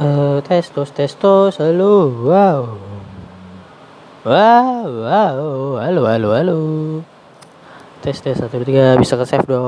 Eh, testos, testos, halo, wow. Wow, wow, halo, halo, halo. Tes, tes, satu, tiga, bisa ke save dong.